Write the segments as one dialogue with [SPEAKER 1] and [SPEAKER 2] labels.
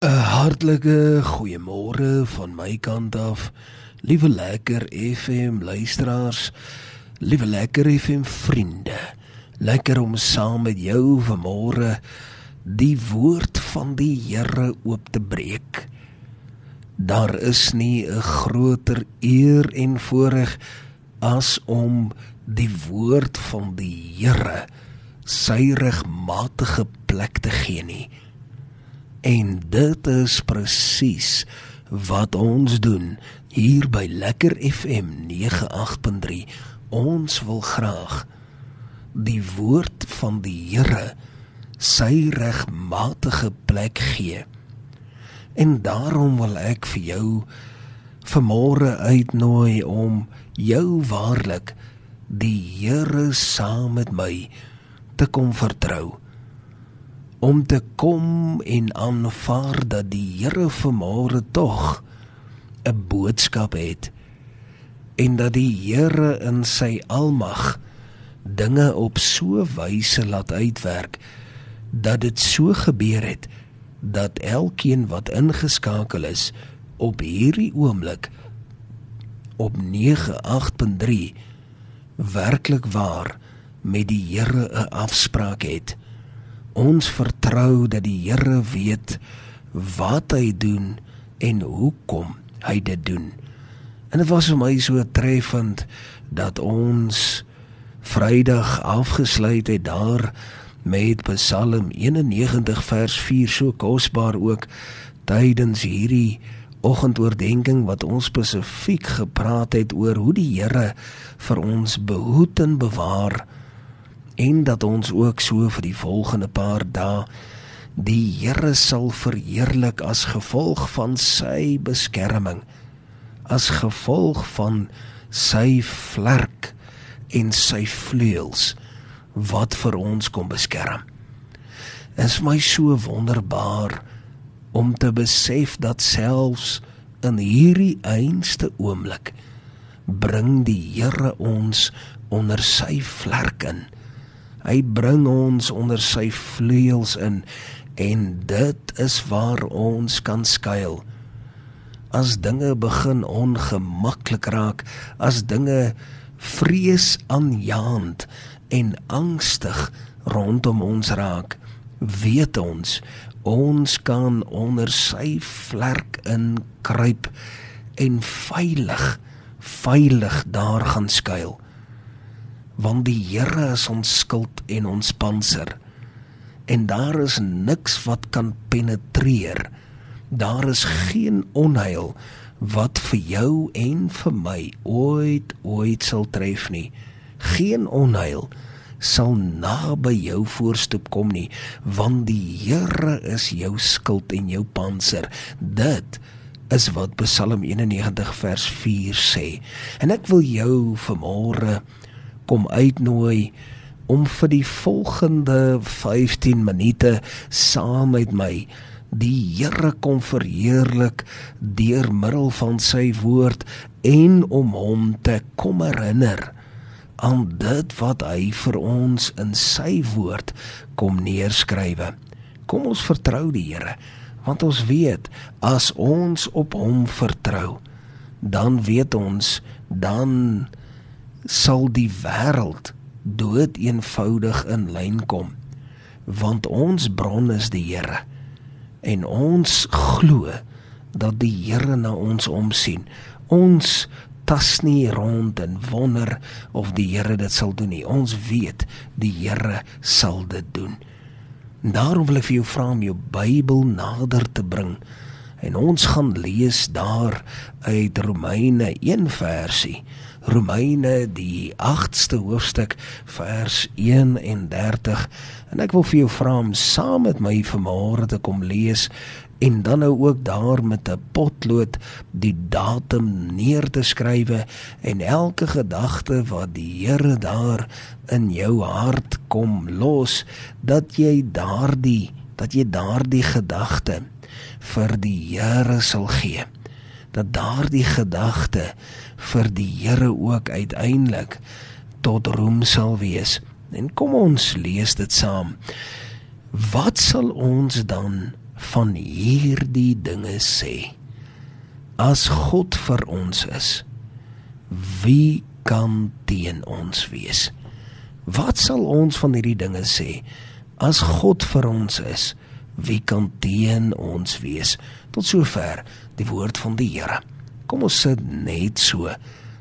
[SPEAKER 1] 'n Hartlike goeiemôre van my kant af. Liewe lekker FM luisteraars, liewe lekker FM vriende. Lekker om saam met jou vanmôre die woord van die Here oop te breek. Daar is nie 'n groter eer en voorreg as om die woord van die Here sy regmatige plek te gee nie. En dit is presies wat ons doen hier by Lekker FM 98.3. Ons wil graag die woord van die Here sy regmatige plek gee. En daarom wil ek vir jou vanmôre uitnooi om jou waarlik die Here saam met my te kom vertrou om te kom en aanvaar dat die Here vanmôre tog 'n boodskap het en dat die Here in sy almag dinge op so wyse laat uitwerk dat dit so gebeur het dat elkeen wat ingeskakel is op hierdie oomblik op 98.3 werklik waar met die Here 'n afspraak het. Ons vertrou dat die Here weet wat hy doen en hoekom hy dit doen. En dit was vir my so treffend dat ons Vrydag afgesluit het daar met Psalm 91 vers 4 so kosbaar ook tydens hierdie oggendoordenkings wat ons spesifiek gepraat het oor hoe die Here vir ons behoed en bewaar en dat ons ook so vir die volgende paar dae die Here sal verheerlik as gevolg van sy beskerming as gevolg van sy vlerk en sy vleuels wat vir ons kom beskerm. Is my so wonderbaar om te besef dat selfs in hierdie einste oomblik bring die Here ons onder sy vlerk in. Hy bring ons onder sy vleuels in en dit is waar ons kan skuil. As dinge begin ongemaklik raak, as dinge vrees aanjaend en angstig rondom ons raak, weet ons ons kan onder sy vlerk in kruip en veilig veilig daar gaan skuil want die Here is ons skild en ons panser. En daar is niks wat kan penetreer. Daar is geen onheil wat vir jou en vir my ooit ooit sal tref nie. Geen onheil sal naby jou voorstoep kom nie want die Here is jou skild en jou panser. Dit is wat Psalm 91 vers 4 sê. En ek wil jou vanmôre kom uitnooi om vir die volgende 15 minute saam met my die Here kom verheerlik deur middel van sy woord en om hom te kom herinner aan dit wat hy vir ons in sy woord kom neerskrywe. Kom ons vertrou die Here want ons weet as ons op hom vertrou dan weet ons dan sal die wêreld dood eenvoudig in lyn kom want ons bron is die Here en ons glo dat die Here na ons omsien. Ons tas nie rond en wonder of die Here dit sal doen nie. Ons weet die Here sal dit doen. Daarom wil ek vir jou vra om jou Bybel nader te bring en ons gaan lees daar uit Romeine 1 versie. Romeine die 8ste hoofstuk vers 31 en ek wil vir jou vra om saam met my vanmôre te kom lees en dan nou ook daar met 'n potlood die datum neer te skrywe en elke gedagte wat die Here daar in jou hart kom los dat jy daardie dat jy daardie gedagte vir die Here sal gee dat daardie gedagte vir die Here ook uiteindelik tot roem sal wees. En kom ons lees dit saam. Wat sal ons dan van hierdie dinge sê. As God vir ons is, wie kan teen ons wees? Wat sal ons van hierdie dinge sê? As God vir ons is, wie kan teen ons wees? Tot sover die woord van die Here. Kom ons sit net so.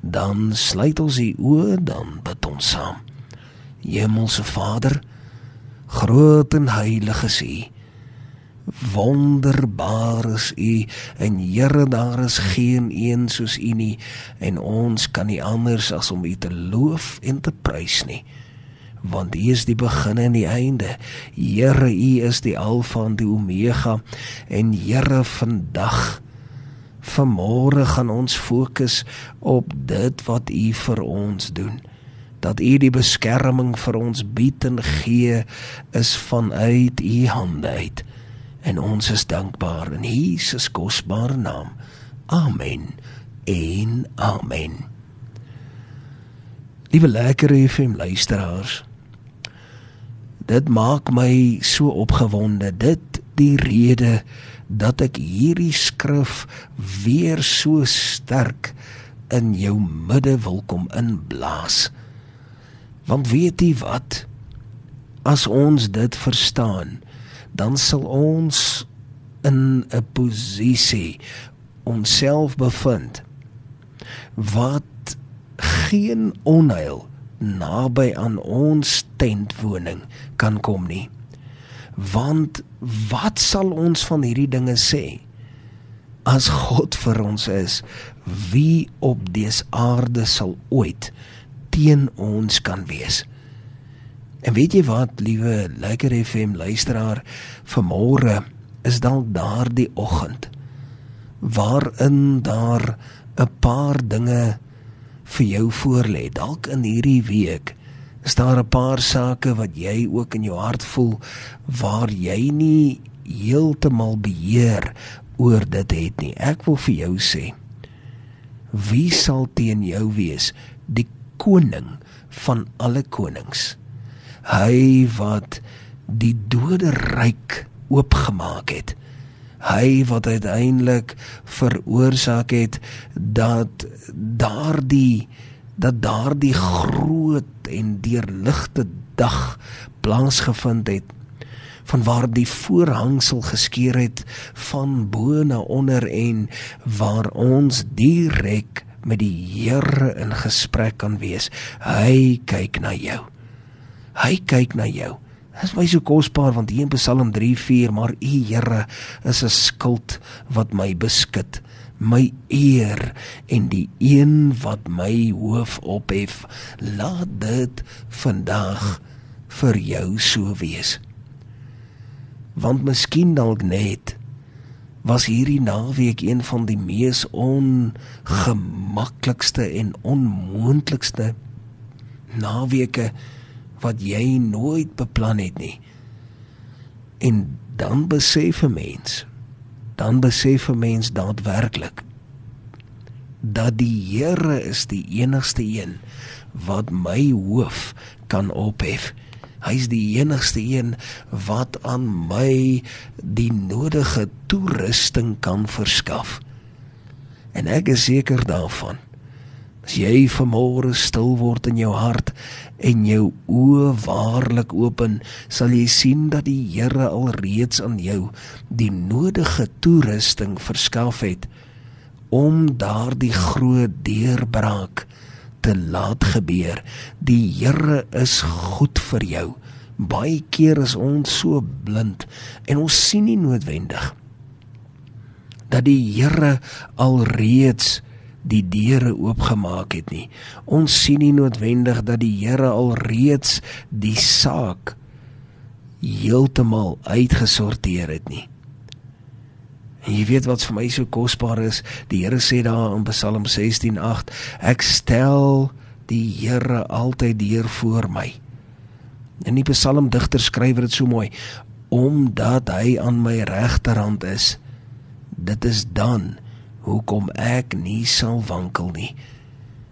[SPEAKER 1] Dan sluit ons die oë, dan bid ons saam. Hemelse Vader, groot en heilig is U. Wonderbaar is U en Here daar is geen een soos U nie en ons kan nie anders as om U te loof en te prys nie want U is die begin en die einde Here U is die alfa en die omega en Here vandag vanmôre gaan ons fokus op dit wat U vir ons doen dat U die beskerming vir ons bied en gee is vanuit U hande uit en ons is dankbaar in Jesus kosbare naam. Amen. En amen. Liewe lekker FM luisteraars. Dit maak my so opgewonde dit die rede dat ek hierdie skrif weer so sterk in jou midde wil kom inblaas. Want weet jy wat? As ons dit verstaan, dan sal ons in 'n posisie onsself bevind wat geen onheil naby aan ons tentwoning kan kom nie. Want wat sal ons van hierdie dinge sê? As God vir ons is wie op dese aarde sal ooit teen ons kan wees? En weet jy wat, liewe Lekker FM luisteraar, vanmôre is dalk daardie oggend waarin daar 'n paar dinge vir jou voorlê. Dalk in hierdie week is daar 'n paar sake wat jy ook in jou hart voel waar jy nie heeltemal beheer oor dit het nie. Ek wil vir jou sê, wie sal teen jou wees? Die koning van alle konings hy wat die dode ryk oopgemaak het hy wat uiteindelik veroorsaak het dat daardie dat daardie groot en deurligte dag plaasgevind het van waar die voorhangsel geskeur het van bo na onder en waar ons direk met die Here in gesprek kan wees hy kyk na jou Hy kyk na jou. Is my so kosbaar want hier in Psalm 3:4 maar U Here is 'n skild wat my beskud, my eer en die een wat my hoof ophef. Laat dit vandag vir jou so wees. Want miskien dalk net was hierdie naweek een van die mees ongemaklikste en onmoontlikste naweke wat jy nooit beplan het nie. En dan besef 'n mens, dan besef 'n mens daadwerklik dat die Here is die enigste een wat my hoof kan ophef. Hy's die enigste een wat aan my die nodige toerusting kan verskaf. En ek is seker daarvan As jy vanmôre stil word in jou hart en jou oë waarlik open, sal jy sien dat die Here alreeds aan jou die nodige toerusting verskaf het om daardie groot deurbraak te laat gebeur. Die Here is goed vir jou. Baie keer is ons so blind en ons sien nie noodwendig dat die Here alreeds die deure oopgemaak het nie. Ons sien nie noodwendig dat die Here al reeds die saak heeltemal uitgesorteer het nie. En jy weet wat vir my so kosbaar is, die Here sê daar in Psalm 16:8, ek stel die Here altyd deur voor my. En die psalmdigter skryf dit so mooi, omdat hy aan my regterhand is. Dit is dan hoekom ek nie sal wankel nie.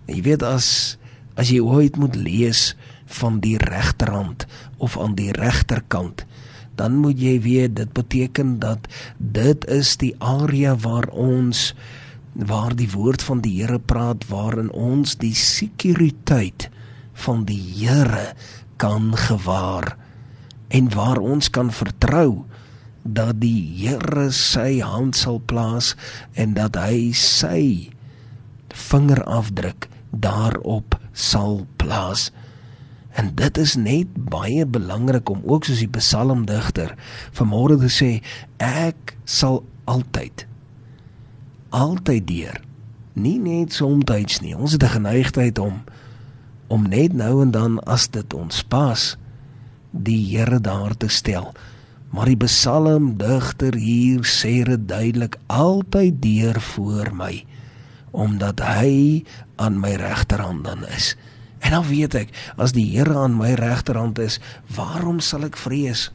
[SPEAKER 1] En jy weet as as jy ooit moet lees van die regterhand of aan die regterkant, dan moet jy weet dit beteken dat dit is die area waar ons waar die woord van die Here praat waarin ons die sekuriteit van die Here kan gewaar en waar ons kan vertrou dat die Here sy hand sal plaas en dat hy sy vingerafdruk daarop sal plaas. En dit is net baie belangrik om ook soos die psalmdigter vanmôre te sê ek sal altyd altyd deur nie net soms nie ons het 'n geneigtheid om om net nou en dan as dit ons pas die Here daar te stel maar die psalmdigter hier sê dit duidelik altyd deur voor my omdat hy aan my regterhand dan is. En dan weet ek as die Here aan my regterhand is waarom sal ek vrees?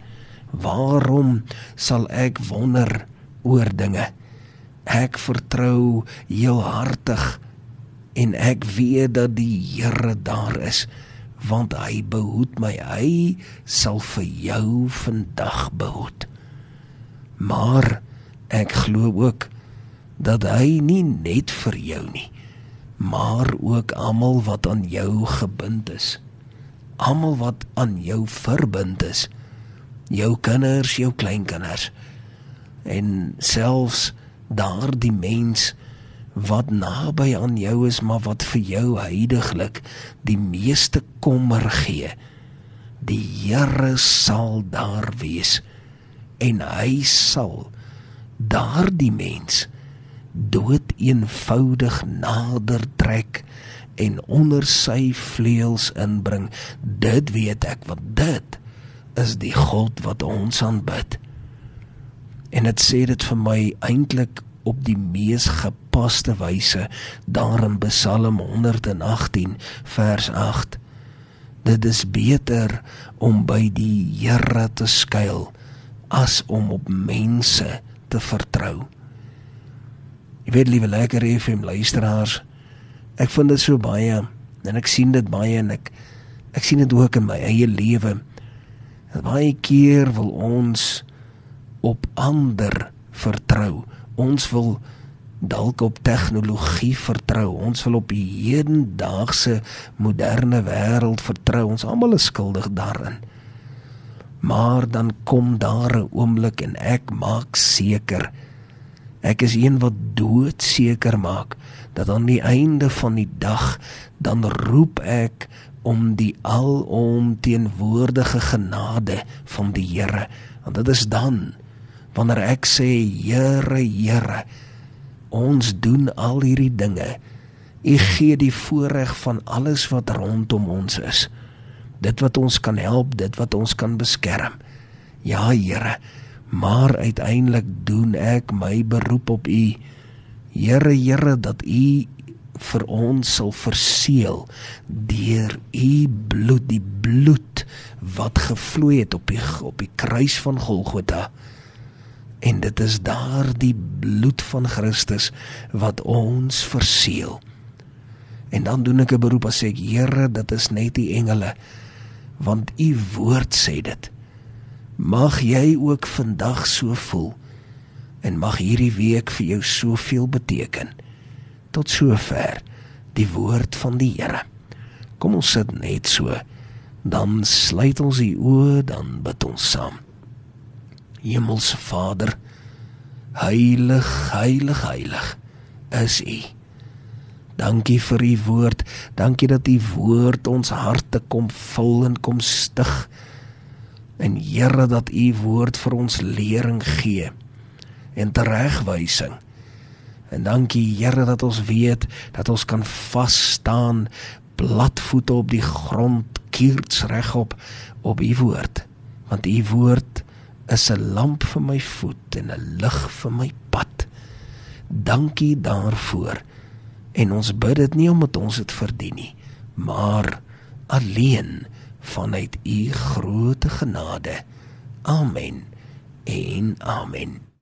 [SPEAKER 1] Waarom sal ek wonder oor dinge? Ek vertrou heel hartig en ek weet dat die Here daar is want hy behoed my hy sal vir jou vandag behoed. Maar ek glo ook dat hy nie net vir jou nie maar ook almal wat aan jou gebind is almal wat aan jou verbind is jou kinders jou kleinkinders en selfs daardie mens wat naby aan jou is maar wat vir jou heiliglik die meeste kommer gee. Die Here sal daar wees en hy sal daardie mens dood eenvoudig nader trek en onder sy vleuels inbring. Dit weet ek want dit is die God wat ons aanbid. En dit sê dit vir my eintlik op die mees gepaste wyse daar in Psalm 118 vers 8 dit is beter om by die Here te skuil as om op mense te vertrou jy weet liewe lekker FM luisteraars ek vind dit so baie en ek sien dit baie en ek ek sien dit ook in my eie lewe baie keer wil ons op ander vertrou. Ons wil dalk op tegnologie vertrou. Ons wil op die hedendaagse moderne wêreld vertrou. Ons almal is skuldig daarin. Maar dan kom daar 'n oomblik en ek maak seker ek is een wat doodseker maak dat aan die einde van die dag dan roep ek om die alomteenwoordige genade van die Here want dit is dan wanneer ek sê Here Here ons doen al hierdie dinge. U gee die voorreg van alles wat rondom ons is. Dit wat ons kan help dit wat ons kan beskerm. Ja Here maar uiteindelik doen ek my beroep op u. Here Here dat u vir ons sal verseël deur u bloed die bloed wat gevloei het op die op die kruis van Golgotha en dit is daardie bloed van Christus wat ons verseël. En dan doen ek 'n beroep as ek Here, dit is net die engele want u woord sê dit. Mag jy ook vandag so voel en mag hierdie week vir jou soveel beteken. Tot sover die woord van die Here. Kom ons sit net so. Dan sluit ons die oë, dan bid ons saam. Hemelse Vader, heilig, heilig, heilig is U. Dankie vir U woord. Dankie dat U woord ons harte kom vul en kom stig. En Here dat U woord vir ons lering gee en teregwysing. En dankie Here dat ons weet dat ons kan vas staan platvoete op die grond kiers regop op U woord. Want U woord is 'n lamp vir my voet en 'n lig vir my pad. Dankie daarvoor. En ons bid dit nie omdat ons dit verdien nie, maar alleen vanuit u groote genade. Amen. En amen.